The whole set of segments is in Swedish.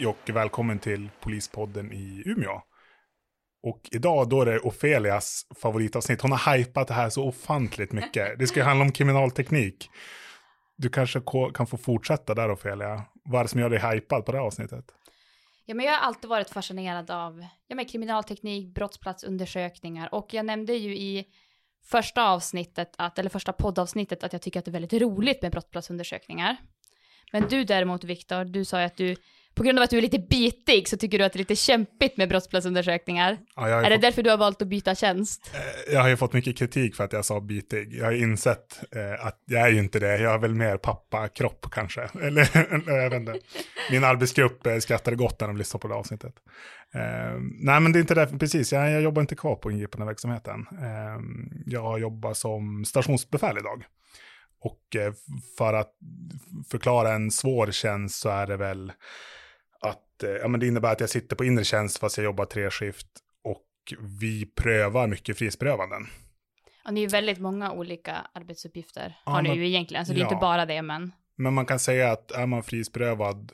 Hej och välkommen till Polispodden i Umeå. Och idag då är det Ofelias favoritavsnitt. Hon har hypat det här så ofantligt mycket. Det ska ju handla om kriminalteknik. Du kanske kan få fortsätta där Ofelia. Vad är det som gör dig hypad på det här avsnittet? Ja, men jag har alltid varit fascinerad av ja, men kriminalteknik, brottsplatsundersökningar och jag nämnde ju i första avsnittet, att, eller första poddavsnittet, att jag tycker att det är väldigt roligt med brottsplatsundersökningar. Men du däremot, Viktor, du sa ju att du på grund av att du är lite bitig så tycker du att det är lite kämpigt med brottsplatsundersökningar. Ja, är fått... det därför du har valt att byta tjänst? Eh, jag har ju fått mycket kritik för att jag sa bitig. Jag har insett eh, att jag är ju inte det. Jag är väl mer pappa-kropp kanske. Eller, jag vet inte. Min arbetsgrupp eh, skrattade gott när de lyssnade på det avsnittet. Eh, nej, men det är inte därför, precis. Jag, jag jobbar inte kvar på ingripande verksamheten. Eh, jag jobbar som stationsbefäl idag. Och eh, för att förklara en svår tjänst så är det väl ja, men det innebär att jag sitter på inre tjänst fast jag jobbar tre skift och vi prövar mycket frihetsberövanden. Ja, det är ju väldigt många olika arbetsuppgifter ja, har ni ju egentligen, så det är ja. inte bara det, men. Men man kan säga att är man frihetsberövad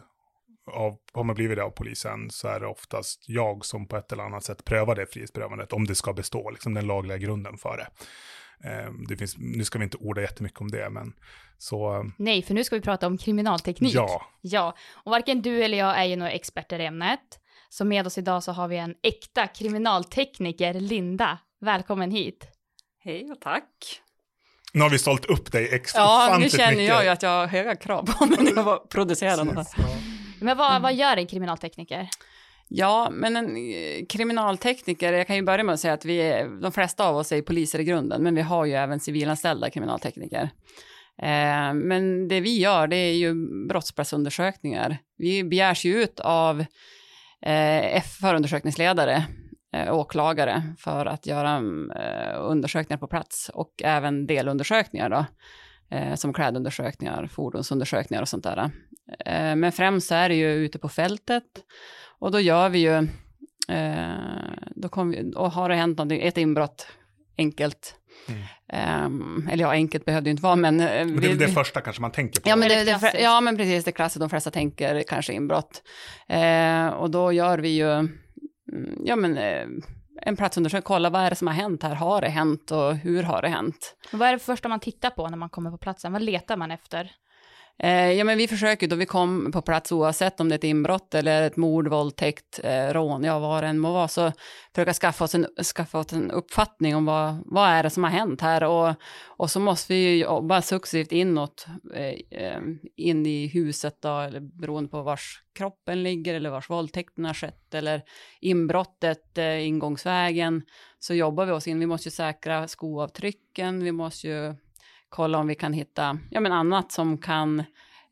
av, har man blivit det av polisen så är det oftast jag som på ett eller annat sätt prövar det frihetsberövandet om det ska bestå, liksom den lagliga grunden för det. Ehm, det finns, nu ska vi inte orda jättemycket om det, men så... Nej, för nu ska vi prata om kriminalteknik. Ja. Ja, och varken du eller jag är ju några experter i ämnet. Så med oss idag så har vi en äkta kriminaltekniker, Linda. Välkommen hit. Hej och tack. Nu har vi sålt upp dig extra Ja, nu känner mycket. jag ju att jag har höga krav på mig när jag producerar här. Men vad, vad gör en kriminaltekniker? Ja, men en eh, kriminaltekniker, jag kan ju börja med att säga att vi är, de flesta av oss är poliser i grunden, men vi har ju även civilanställda kriminaltekniker. Eh, men det vi gör, det är ju brottsplatsundersökningar. Vi begärs ju ut av eh, förundersökningsledare, eh, åklagare, för att göra eh, undersökningar på plats och även delundersökningar då, eh, som klädundersökningar, fordonsundersökningar och sånt där. Eh, men främst är det ju ute på fältet och då gör vi ju, eh, då kom vi, och har det hänt någonting, ett inbrott, enkelt, Mm. Um, eller ja, enkelt behövde det inte vara, men... Eh, men det är det, det första kanske man tänker på? Ja, men, det, det, ja, men precis, det klassiskt, de flesta tänker kanske inbrott. Uh, och då gör vi ju, mm, ja men, uh, en platsundersökning, kolla vad är det som har hänt här, har det hänt och hur har det hänt? vad är det första man tittar på när man kommer på platsen, vad letar man efter? Eh, ja, men vi försöker då. Vi kom på plats oavsett om det är ett inbrott eller ett mord, våldtäkt, eh, rån, ja vad det än må vara, så försöka skaffa oss en, skaffa oss en uppfattning om vad, vad är det som har hänt här? Och, och så måste vi jobba successivt inåt, eh, in i huset då, eller beroende på vars kroppen ligger eller vars våldtäkten har skett eller inbrottet, ingångsvägen, så jobbar vi oss in. Vi måste ju säkra skoavtrycken, vi måste ju kolla om vi kan hitta ja, men annat som kan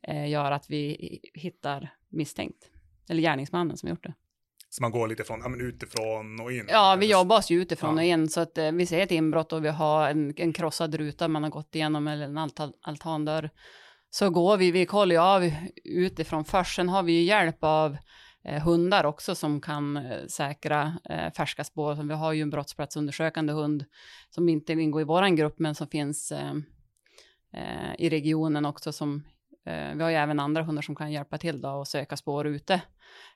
eh, göra att vi hittar misstänkt. Eller gärningsmannen som gjort det. Så man går lite från, ja, men utifrån och in? Ja, vi jobbar oss ju utifrån ja. och in. Så att eh, vi ser ett inbrott och vi har en, en krossad ruta man har gått igenom eller en altan, altandörr. Så går vi, vi kollar ju av utifrån först. Sen har vi ju hjälp av eh, hundar också som kan eh, säkra eh, färska spår. Vi har ju en brottsplatsundersökande hund som inte ingår i vår grupp men som finns i regionen också som eh, vi har ju även andra hundar som kan hjälpa till då och söka spår ute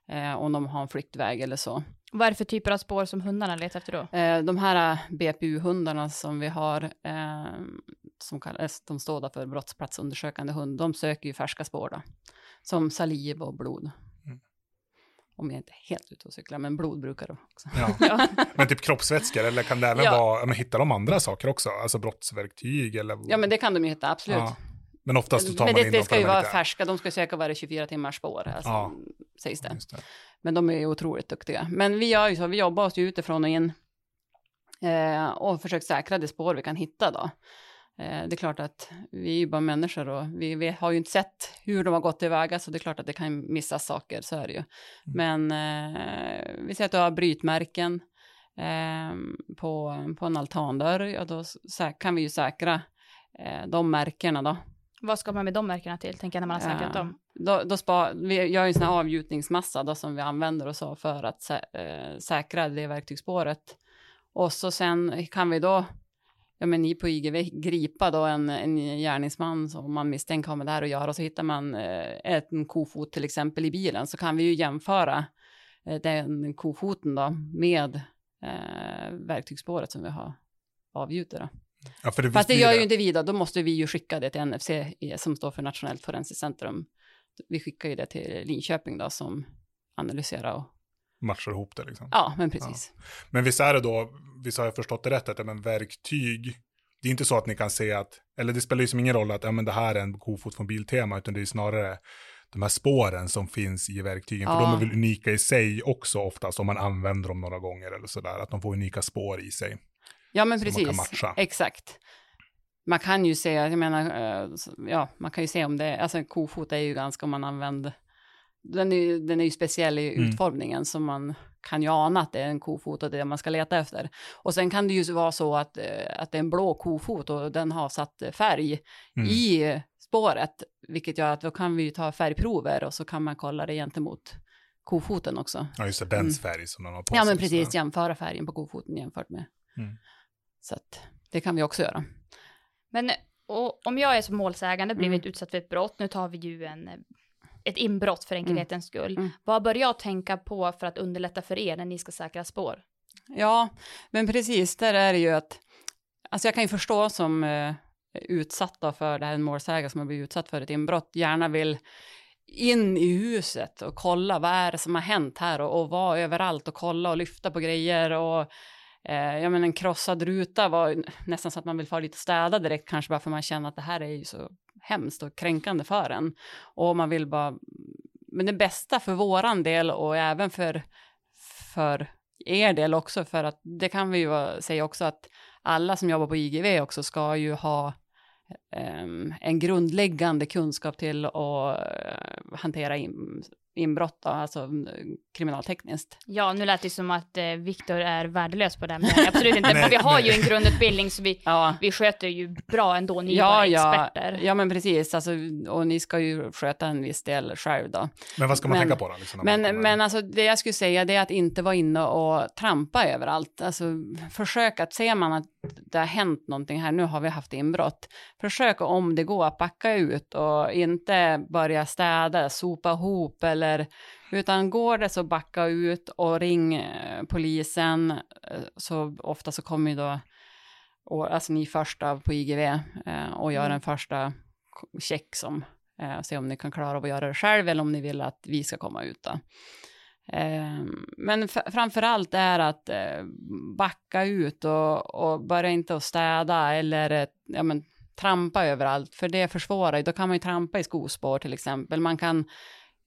eh, om de har en flyktväg eller så. Vad är det för typer av spår som hundarna letar efter då? Eh, de här BPU-hundarna som vi har, eh, som kallas, de står för brottsplatsundersökande hund, de söker ju färska spår då, som saliv och blod. Om jag inte är helt ute och cyklar, men blod brukar det också. Ja. men typ kroppsvätskor, eller kan det även ja. vara, men hittar de andra saker också? Alltså brottsverktyg eller? Ja, men det kan de ju hitta, absolut. Ja. Men oftast så tar men man det, in det ska ju vara lite... färska, de ska söka varje 24 timmars spår, alltså, ja. sägs det. det. Men de är ju otroligt duktiga. Men vi gör ju så, vi jobbar oss ju utifrån och in eh, och försöker säkra det spår vi kan hitta då. Eh, det är klart att vi är ju bara människor och vi, vi, har ju inte sett hur de har gått tillväga, så det är klart att det kan missas saker, så är det ju. Mm. Men eh, vi ser att du har brytmärken eh, på, på en altandörr, ja då kan vi ju säkra eh, de märkena då. Vad ska man med de märkena till, tänker jag, när man har säkrat dem? Då, då spa, vi gör ju en sån här avgjutningsmassa då, som vi använder oss av för att sä, äh, säkra det verktygsspåret. Och så sen kan vi då ja, men ni på IGV gripa då en, en gärningsman som man misstänker har med det här att göra och så hittar man eh, en kofot till exempel i bilen så kan vi ju jämföra eh, den kofoten då med eh, verktygsspåret som vi har avgjutit. Ja, för det Fast det gör ju inte vi då, då måste vi ju skicka det till NFC i- som står för Nationellt forensiskt centrum. Vi skickar ju det till Linköping då som analyserar och matchar ihop det liksom. ja, men precis. Men visst är det då, visst har jag förstått det rätt, att ja, men verktyg, det är inte så att ni kan se att, eller det spelar ju som ingen roll att ja, men det här är en kofot från Biltema, utan det är snarare de här spåren som finns i verktygen, för Ja. de är väl unika i sig också oftast om man använder dem några gånger eller sådär, att de får unika spår i sig. Ja, men precis. Exakt. Man kan ju se, jag menar, eh, ja, man kan ju se om det, alltså en kofot är ju ganska om man använder, den är, ju- den är ju speciell i Mm. utformningen så man kan ju ana att det är en kofot och det är det man ska leta efter. Och sen kan det ju vara så att, eh, att det är en blå kofot och den har satt färg Mm. i spåret, vilket gör att då kan vi ju ta färgprover och så kan man kolla det gentemot kofoten också. Ja, just det, dens färg som de har på Mm. Ja, sig. men precis, så. jämföra färgen på kofoten jämfört med. Mm. Så att det kan vi också göra. Men och, om jag är som målsägande blivit Mm. utsatt för ett brott, nu tar vi ju en, ett inbrott för enkelhetens skull. Mm. Vad bör jag tänka på för att underlätta för er när ni ska säkra spår? Ja, men precis, där är det ju att, alltså jag kan ju förstå som eh, utsatta för det här, en målsägare som har blivit utsatt för ett inbrott, gärna vill in i huset och kolla vad är det som har hänt här och, och vara överallt och kolla och lyfta på grejer och eh, ja men en krossad ruta var nästan så att man vill få lite städa direkt kanske bara för man känner att det här är ju så hemskt och kränkande för en. Och man vill bara men det bästa för våran del och även för för er del också för att det kan vi ju säga också att alla som jobbar på IGV också ska ju ha um, en grundläggande kunskap till att uh, hantera in, inbrott, då, alltså mm, kriminaltekniskt. Ja, nu lät det som att eh, Viktor är värdelös på det, men är absolut inte. Nej, Men vi har ju nej. en grundutbildning, så vi, Ja, vi sköter ju bra ändå, ni är ja, bara ja, experter. ja, men precis, alltså, och ni ska ju sköta en viss del själv då. Men vad ska man Men- tänka på då? Liksom, Men, kommer- men alltså det jag skulle säga det är att inte vara inne och trampa överallt. Alltså försök att ser man att det har hänt någonting här, nu har vi haft inbrott. Försök om det går att backa ut och inte börja städa, sopa ihop eller utan går det så backa ut och ring eh, polisen. Eh, Så ofta så kommer ju då och, alltså ni första på IGV eh, och gör Mm. en första check som eh, se om ni kan klara av att göra det själv eller om ni vill att vi ska komma ut. Då. Eh, men framför allt är att eh, backa ut och, och börja inte att städa eller eh, ja, men, trampa överallt, för det försvårar ju. Då kan man ju trampa i skospår till exempel. Man kan,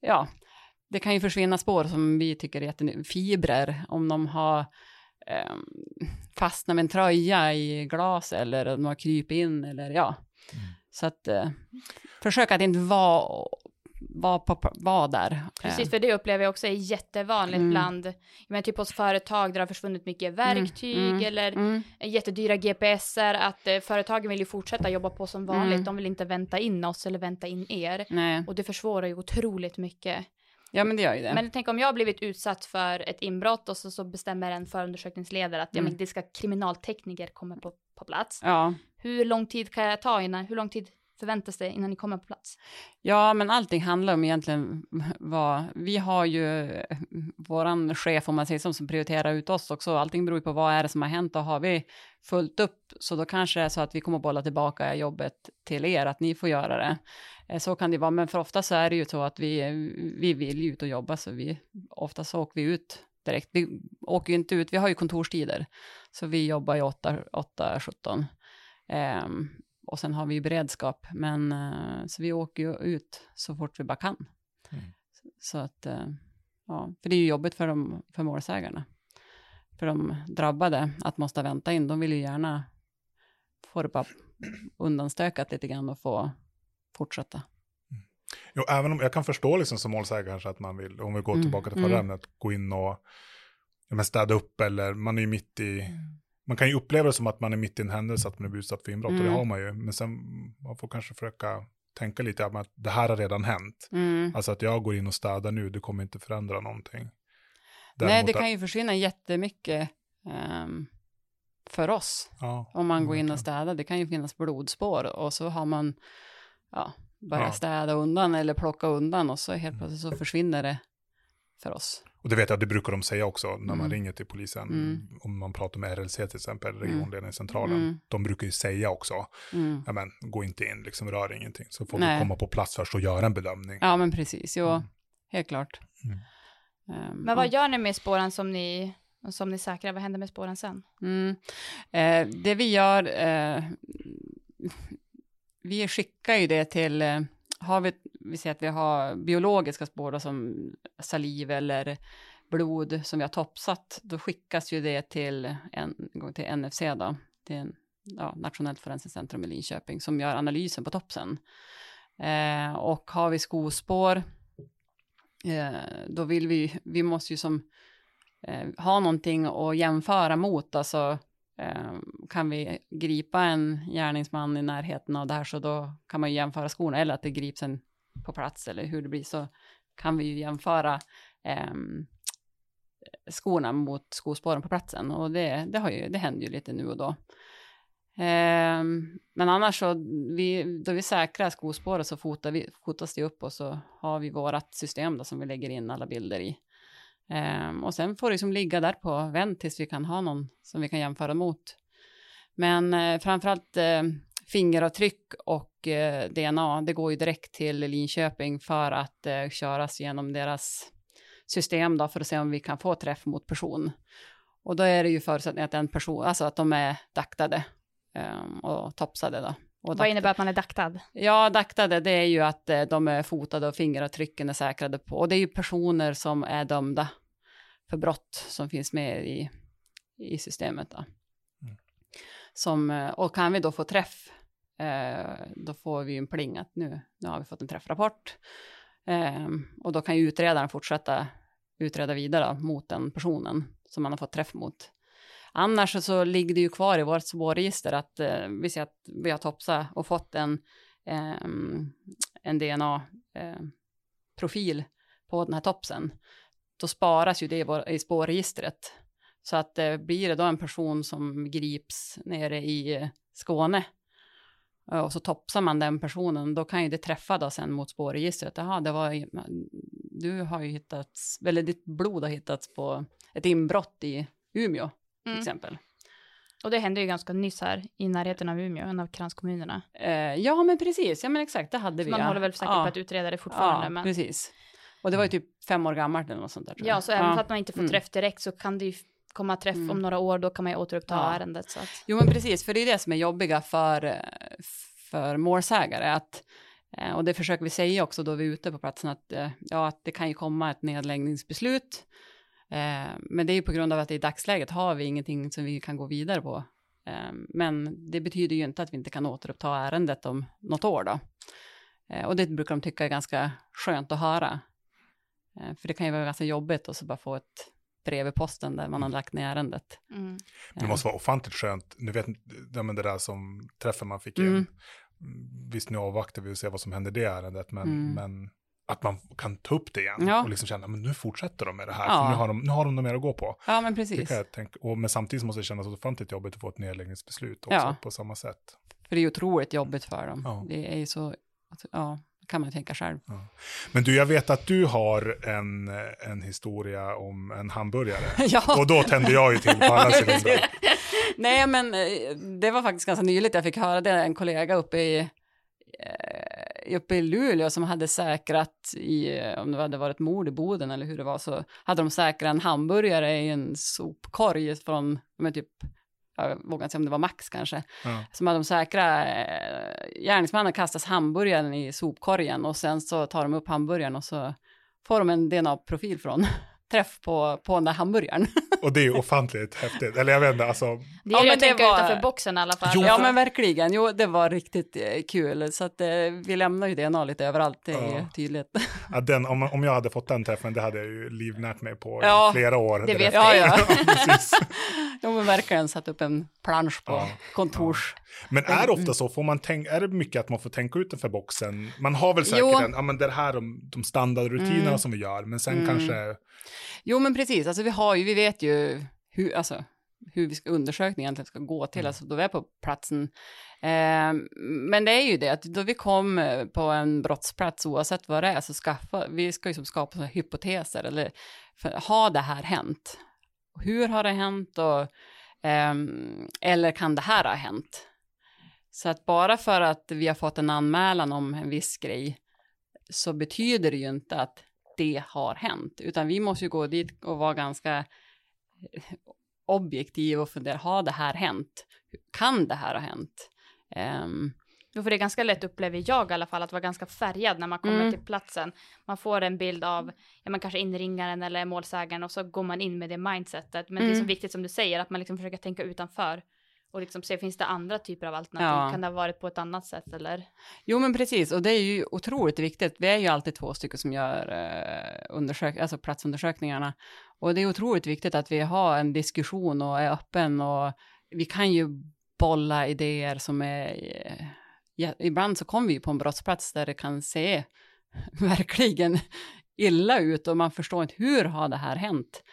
ja, det kan ju försvinna spår som vi tycker är jätte fibrer om de har eh, fastnat med en tröja i glas eller de har krypit in eller ja. Mm. Så att eh, försök att inte vara var, på, var där. Precis, för det upplever jag också är jättevanligt Mm. bland, jag menar typ hos företag där det har försvunnit mycket verktyg mm, eller Mm. jättedyra GPSer, att eh, företagen vill ju fortsätta jobba på som vanligt, Mm. de vill inte vänta in oss eller vänta in er. Nej, Och det försvårar ju otroligt mycket. ja men det gör ju det. Men tänk om jag har blivit utsatt för ett inbrott och så, så bestämmer en förundersökningsledare att ja, Mm. men det ska kriminaltekniker komma på, på plats. Ja. Hur lång tid kan jag ta innan, hur lång tid förväntas det innan ni kommer på plats? ja, men allting handlar om egentligen vad, vi har ju vår våran chef om man säger så, som prioriterar ut oss också. Allting beror ju på vad är det som har hänt och har vi fullt upp så då kanske det är så att vi kommer bolla tillbaka jobbet till er, att ni får göra det. Eh, så kan det vara, men för ofta så är det ju så att vi, vi vill ju ut och jobba så vi, ofta så åker vi ut direkt. Vi åker ju inte ut, vi har ju kontorstider, så vi jobbar ju 8-17. Um, och sen har vi ju beredskap, men eh, så vi åker ju ut så fort vi bara kan. Mm. Så, så att, eh, ja, för det är ju jobbigt för, de, för målsägarna. För de drabbade att måste vänta in, de vill ju gärna få det bara undanstökat lite grann och få fortsätta. Jo, även om jag kan förstå liksom som målsägare kanske att man vill, om vi går Mm, tillbaka till förra mm. ämnet, gå in och men städa upp eller man är ju mitt i, man kan ju uppleva det som att man är mitt i en händelse, att man är utsatt för inbrott och det Mm. har man ju, men sen man får kanske försöka tänka lite att det här har redan hänt. Mm. Alltså att jag går in och städar nu, det kommer inte förändra någonting. Nej, Däremot det att- kan ju försvinna jättemycket ehm, för oss. Ja. Om man går in och städar, det kan ju finnas blodspår och så har man ja, börjat Ja. städa undan eller plocka undan och så helt plötsligt så försvinner det för oss. Och det vet jag, det brukar de säga också när man Mm. ringer till polisen. Mm. Om man pratar med RLC till exempel, regionledningscentralen. Mm. De brukar ju säga också, Mm. ja men gå inte in, liksom rör ingenting. Så får Nej. vi komma på plats först och göra en bedömning. Ja, men precis. Jo, Mm. helt klart. Mm. Ehm, Men vad gör ni med spåren som ni, som ni säkrar? Vad händer med spåren sen? Mm. Eh, det vi gör, eh, vi skickar ju det till, eh, har vi, vi säger att vi har biologiska spår då, som saliv eller blod som vi har topsat, då skickas ju det till, en, till NFC då, till en, ja, Nationellt forensiskt centrum i Linköping som gör analysen på topsen. Eh, och har vi skospår, eh, då vill vi, vi måste ju som eh, ha någonting att jämföra mot, alltså Ehm, kan vi gripa en gärningsman i närheten av det här så då kan man ju jämföra skorna eller att det grips en på plats eller hur det blir så kan vi ju jämföra eh, skorna mot skospåren på platsen och det, det, har ju, det händer ju lite nu och då. Eh, men annars så, vi, då vi säkrar skospåret så fotar vi, fotas det upp och så har vi vårat system då som vi lägger in alla bilder i. Ehm, och sen får det liksom ligga där på vänt tills vi kan ha någon som vi kan jämföra mot. Men eh, framförallt eh, fingeravtryck och eh, DNA, det går ju direkt till Linköping för att eh, köras genom deras system då för att se om vi kan få träff mot person. Och då är det ju förutsättningen att den person, alltså att de är daktade ehm, och topsade då. Och Vad daktade- innebär att man är daktad? Ja, daktade, det är ju att de är fotade och fingeravtrycken är säkrade på. Och det är ju personer som är dömda för brott som finns med i, i systemet. Då. Mm. Som, eh, och kan vi då få träff, eh, då får vi en pling att nu, nu har vi fått en träffrapport. Eh, och då kan ju utredaren fortsätta utreda vidare mot den personen som man har fått träff mot. Annars så ligger det ju kvar i vårt spårregister att eh, vi ser att vi har topsat och fått en, ehm, en DNA-profil på den här topsen. Då sparas ju det i, vår, i spårregistret. Så att eh, blir det då en person som grips nere i eh, Skåne eh, och så topsar man den personen, då kan ju det träffa då sen mot spårregistret. Jaha, det var, du har ju hittats, eller ditt blod har hittats på ett inbrott i Umeå till Mm. exempel. Och det hände ju ganska nyss här i närheten av Umeå, en av kranskommunerna. Eh, ja, men precis. Ja, men exakt, det hade Så vi. man ja. håller väl säkert ja. på att utreda det fortfarande. Ja, men... precis. Och det var ju typ fem år gammalt eller något sånt där. tror Ja, jag. så även för att man inte får Mm. träff direkt så kan det ju komma träff Mm. om några år, då kan man ju återuppta Ja. ärendet. Så att... Jo, men precis, för det är det som är jobbiga för, för målsägare. Att, eh, och det försöker vi säga också då vi är ute på platsen, att, eh, ja, att det kan ju komma ett nedläggningsbeslut. Eh, Men det är ju på grund av att i dagsläget har vi ingenting som vi kan gå vidare på. Eh, Men det betyder ju inte att vi inte kan återuppta ärendet om något år då. Eh, Och det brukar de tycka är ganska skönt att höra. Eh, För det kan ju vara ganska jobbigt att så bara få ett brev i posten där man har lagt ner ärendet. Mm. Det måste vara ofantligt skönt. Nu vet ja, men det där som träffen man fick in. Mm. Visst, nu avvaktar vi och ser vad som händer i det ärendet, men, Mm. men att man kan ta upp det igen Ja. och liksom känna, men nu fortsätter de med det här, Ja. för nu har de, nu har de något mer att gå på. Ja, men precis. tänka, och, men samtidigt måste det kännas ofantligt jobbigt att få ett nedläggningsbeslut också Ja. på samma sätt. För det är ju otroligt jobbigt för dem. Ja. Det är ju så, alltså, ja, kan man tänka själv. Men du, jag vet att du har en, en historia om en hamburgare. ja, Och då tände jag ju till på alla cylindrar. nej men eh, det var faktiskt ganska nyligt jag fick höra det, en kollega uppe i, eh, uppe i Luleå som hade säkrat i, eh, om det hade varit mord i Boden eller hur det var, så hade de säkrat en hamburgare i en sopkorg från, men typ, jag vågar inte säga om det var Max kanske, Ja. som hade de säkra, eh, gärningsmannen kastas hamburgaren i sopkorgen och sen så tar de upp hamburgaren och så får de en DNA-profil från träff på, på den där hamburgaren. Och det är ju ofantligt häftigt. Eller jag vet inte, alltså, Det Ja, är att det tänka var- utanför boxen i alla fall. Jo, ja men verkligen, jo det var riktigt eh, kul så att eh, vi lämnar ju DNA lite överallt, det är Ja. tydligt. ja, den, om, om jag hade fått den träffen, det hade jag ju livnärt mig på Ja, i flera år. det vet Ja, ja. precis. jo men verkligen satt upp en plansch på Ja. kontors. Men är det ofta så, får man tänk, är det mycket att man får tänka utanför boxen? Man har väl säkert Jo. en, ja men det här de, de standardrutinerna Mm. som vi gör, men sen Mm. kanske, Jo men precis, alltså vi har ju, vi vet ju hur, alltså hur vi ska, undersökningen egentligen ska gå till, Mm. alltså då vi är på platsen. Eh, men det är ju det att då vi kom eh, på en brottsplats, oavsett vad det är, så skaffa, vi ska ju som skapa hypoteser, eller för, har det här hänt? Hur har det hänt? Och, ehm, eller kan det här ha hänt? Så att bara för att vi har fått en anmälan om en viss grej så betyder det ju inte att det har hänt, utan vi måste ju gå dit och vara ganska eh, objektiv och fundera, har det här hänt? Kan det här ha hänt? Ehm, Jo, för det är ganska lätt upplever jag i alla fall att vara ganska färgad när man kommer Mm. till platsen. Man får en bild av, ja men kanske inringaren eller målsägaren och så går man in med det mindsetet. Men det är så Mm. viktigt som du säger att man liksom försöker tänka utanför. Och liksom se, finns det andra typer av alternativ? Ja. Kan det ha varit på ett annat sätt eller? Jo, men precis, och det är ju otroligt viktigt. Vi är ju alltid två stycken som gör eh, undersök alltså platsundersökningarna. Och det är otroligt viktigt att vi har en diskussion och är öppen och vi kan ju bolla idéer som är... Eh, ja, ibland så kommer vi på en brottsplats där det kan se verkligen illa ut och man förstår inte hur har det här hänt?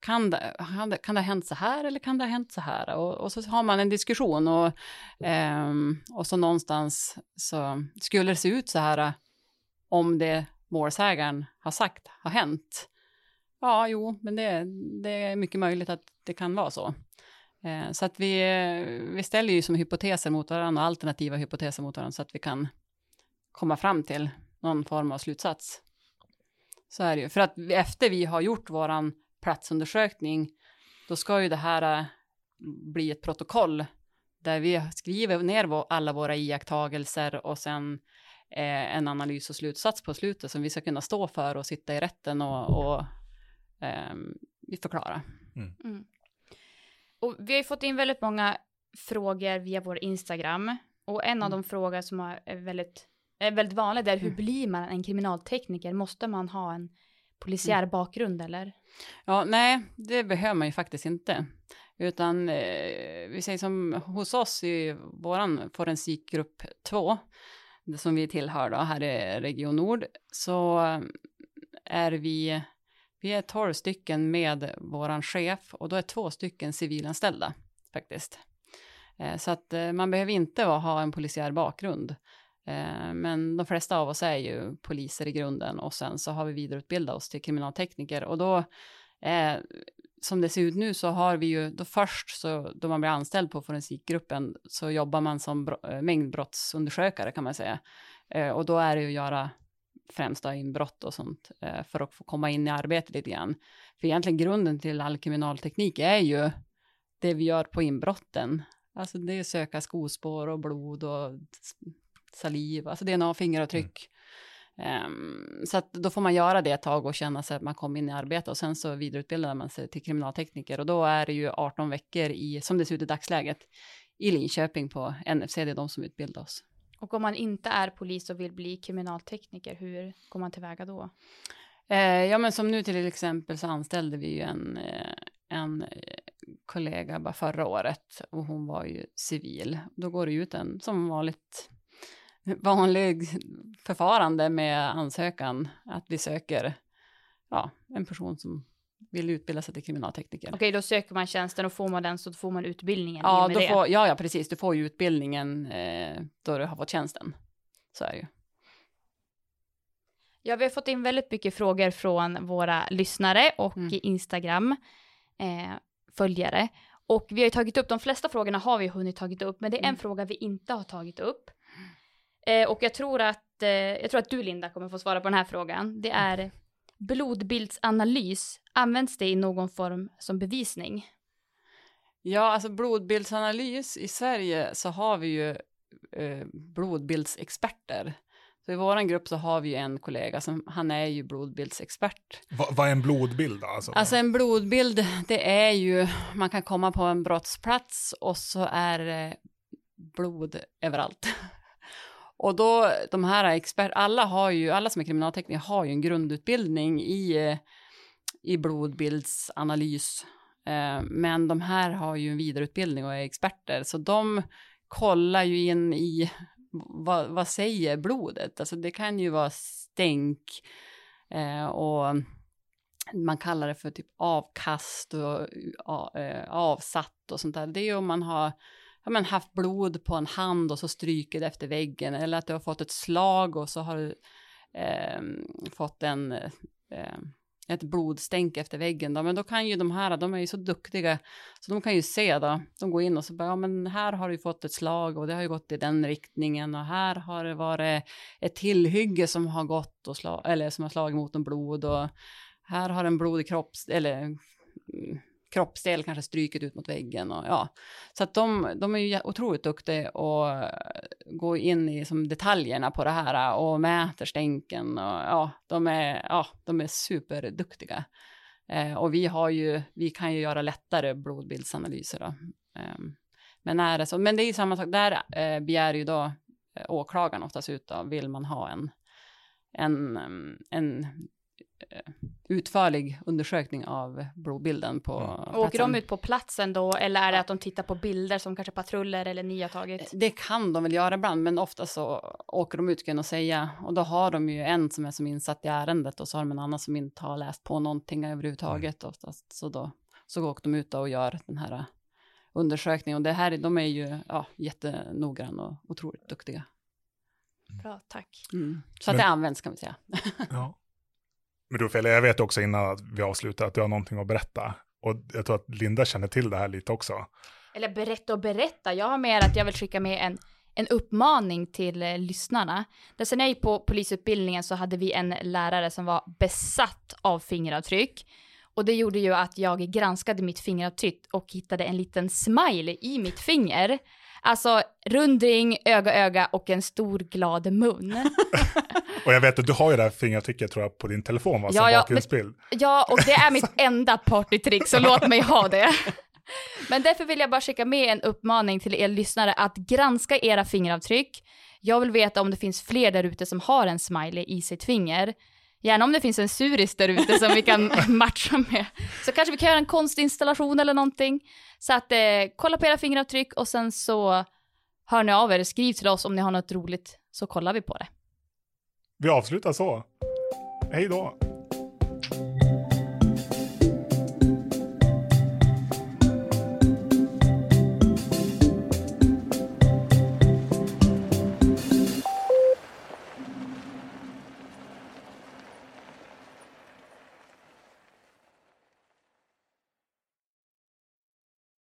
Kan det, kan det, ha hänt så här eller kan det ha hänt så här? Och, och så har man en diskussion och, ehm, och så någonstans så skulle det se ut så här om det målsägaren har sagt har hänt. Ja, jo, men det, det är mycket möjligt att det kan vara så. Eh, så att vi, vi ställer ju som hypoteser mot varandra alternativa hypoteser mot varandra så att vi kan komma fram till någon form av slutsats. Så är det ju. För att efter vi har gjort våran platsundersökning, då ska ju det här eh, bli ett protokoll där vi skriver ner alla våra iakttagelser och sen eh, en analys och slutsats på slutet som vi ska kunna stå för och sitta i rätten och, och vi förklara. Mm. Och vi har ju fått in väldigt många frågor via vår Instagram. Och en av Mm. de frågor som är väldigt, är väldigt vanliga det är hur Mm. blir man en kriminaltekniker? Måste man ha en polisiär Mm. bakgrund eller? Ja, nej, det behöver man ju faktiskt inte. Utan eh, vi säger som hos oss i våran forensikgrupp 2, det som vi tillhör då, här i Region Nord, så är vi, vi är 12 stycken med våran chef och då är två stycken civilanställda faktiskt. Eh, så att eh, man behöver inte ha en polisiär bakgrund. Eh, men de flesta av oss är ju poliser i grunden och sen så har vi vidareutbildat oss till kriminaltekniker och då eh, som det ser ut nu så har vi ju då först så då man blir anställd på forensikgruppen så jobbar man som eh, mängdbrottsundersökare kan man säga eh, och då är det ju att göra främst då inbrott och sånt eh, för att få komma in i arbetet lite grann. För egentligen grunden till all kriminalteknik är ju det vi gör på inbrotten. Alltså det är söka skospår och blod och saliv, alltså DNA, fingeravtryck. Ehm, så att då får man göra det ett tag och känna sig att man kommer in i arbete och sen så vidareutbildar man sig till kriminaltekniker och då är det ju 18 veckor i, som det ser ut i dagsläget, i Linköping på NFC, det är de som utbildar oss. Och om man inte är polis och vill bli kriminaltekniker, hur går man tillväga då? Eh, ja, men som nu till exempel så anställde vi ju en, eh, en eh, kollega bara förra året och hon var ju civil. Då går det ut en som vanligt vanlig förfarande med ansökan att vi söker ja, en person som vill utbilda sig till kriminaltekniker. Okej, då söker man tjänsten och får man den så får man utbildningen Ja, då får, ja, ja, precis. Du får ju utbildningen eh, då du har fått tjänsten. Så är det ju. Ja, vi har fått in väldigt mycket frågor från våra lyssnare och Mm. Instagram eh, följare. Och vi har ju tagit upp, de flesta frågorna har vi hunnit tagit upp, men det är en Mm. fråga vi inte har tagit upp. Eh, och jag tror att, eh, jag tror att du Linda kommer få svara på den här frågan. Det är blodbildsanalys, används det i någon form som bevisning? Ja, alltså blodbildsanalys i Sverige så har vi ju eh, blodbildsexperter. Så i vår grupp så har vi ju en kollega som, han är ju blodbildsexpert. Va, vad är en blodbild då? Alltså, Alltså en blodbild, det är ju, man kan komma på en brottsplats och så är det blod överallt. Och då, de här expert, alla har ju, alla som är kriminaltekniker har ju en grundutbildning i, eh, i blodbildsanalys. Eh, men de här har ju en vidareutbildning och är experter, så de kollar ju in i vad, vad säger blodet? Alltså det kan ju vara stänk eh, och man kallar det för typ avkast och avsatt och sånt där. Det är ju om man har ja, men haft blod på en hand och så stryker det efter väggen eller att du har fått ett slag och så har du eh, fått en eh, ett blodstänk efter väggen då, men då kan ju de här, de är ju så duktiga, så de kan ju se då, de går in och så bara, ja men här har du fått ett slag och det har ju gått i den riktningen och här har det varit ett tillhygge som har gått och slag, eller som har slagit mot en blod och här har en blodig kropps, eller mm, kroppsdel kanske stryket ut mot väggen och ja. Så att de, de är ju otroligt duktiga och eh, går in i som detaljerna på det här eh, och mäter stänken och ja, de är, ja, de är superduktiga. Eh, och vi har ju, vi kan ju göra lättare blodbildsanalyser då. Eh, men är det så, men det är ju samma sak, där eh, begär ju då eh, åklagaren oftast ut då, vill man ha en, en, ehm, en utförlig undersökning av blodbilden på mm. platsen. Åker de ut på platsen då, eller är det att de tittar på bilder som kanske patruller eller ni har tagit? Det kan de väl göra ibland, men ofta så åker de ut, kan jag säga, och då har de ju en som är som insatt i ärendet och så har de en annan som inte har läst på någonting överhuvudtaget mm. oftast, så då så åker de ut och gör den här undersökningen och det här, de är ju ja, jättenoggranna och otroligt duktiga. Bra, tack. Mm. Så att det används kan vi säga. Ja. Men du Rufel, jag vet också innan att vi avslutar att du har någonting att berätta. Och jag tror att Linda känner till det här lite också. Eller berätta och berätta. Jag har mer att jag vill skicka med en, en uppmaning till eh, lyssnarna. Där när jag gick på polisutbildningen så hade vi en lärare som var besatt av fingeravtryck. Och det gjorde ju att jag granskade mitt fingeravtryck och hittade en liten smile i mitt finger. Alltså rundring, öga, öga och en stor glad mun. och jag vet att du har ju det här fingeravtrycket tror jag på din telefon va, som ja, ja, bakgrundsbild. ja, och det är mitt enda partytrick, så låt mig ha det. Men därför vill jag bara skicka med en uppmaning till er lyssnare att granska era fingeravtryck. Jag vill veta om det finns fler där ute som har en smiley i sitt finger. Gärna om det finns en suris där ute som vi kan matcha med. Så kanske vi kan göra en konstinstallation eller någonting. Så att eh, kolla på era fingeravtryck och sen så hör ni av er, skriv till oss om ni har något roligt så kollar vi på det. Vi avslutar så. Hej då.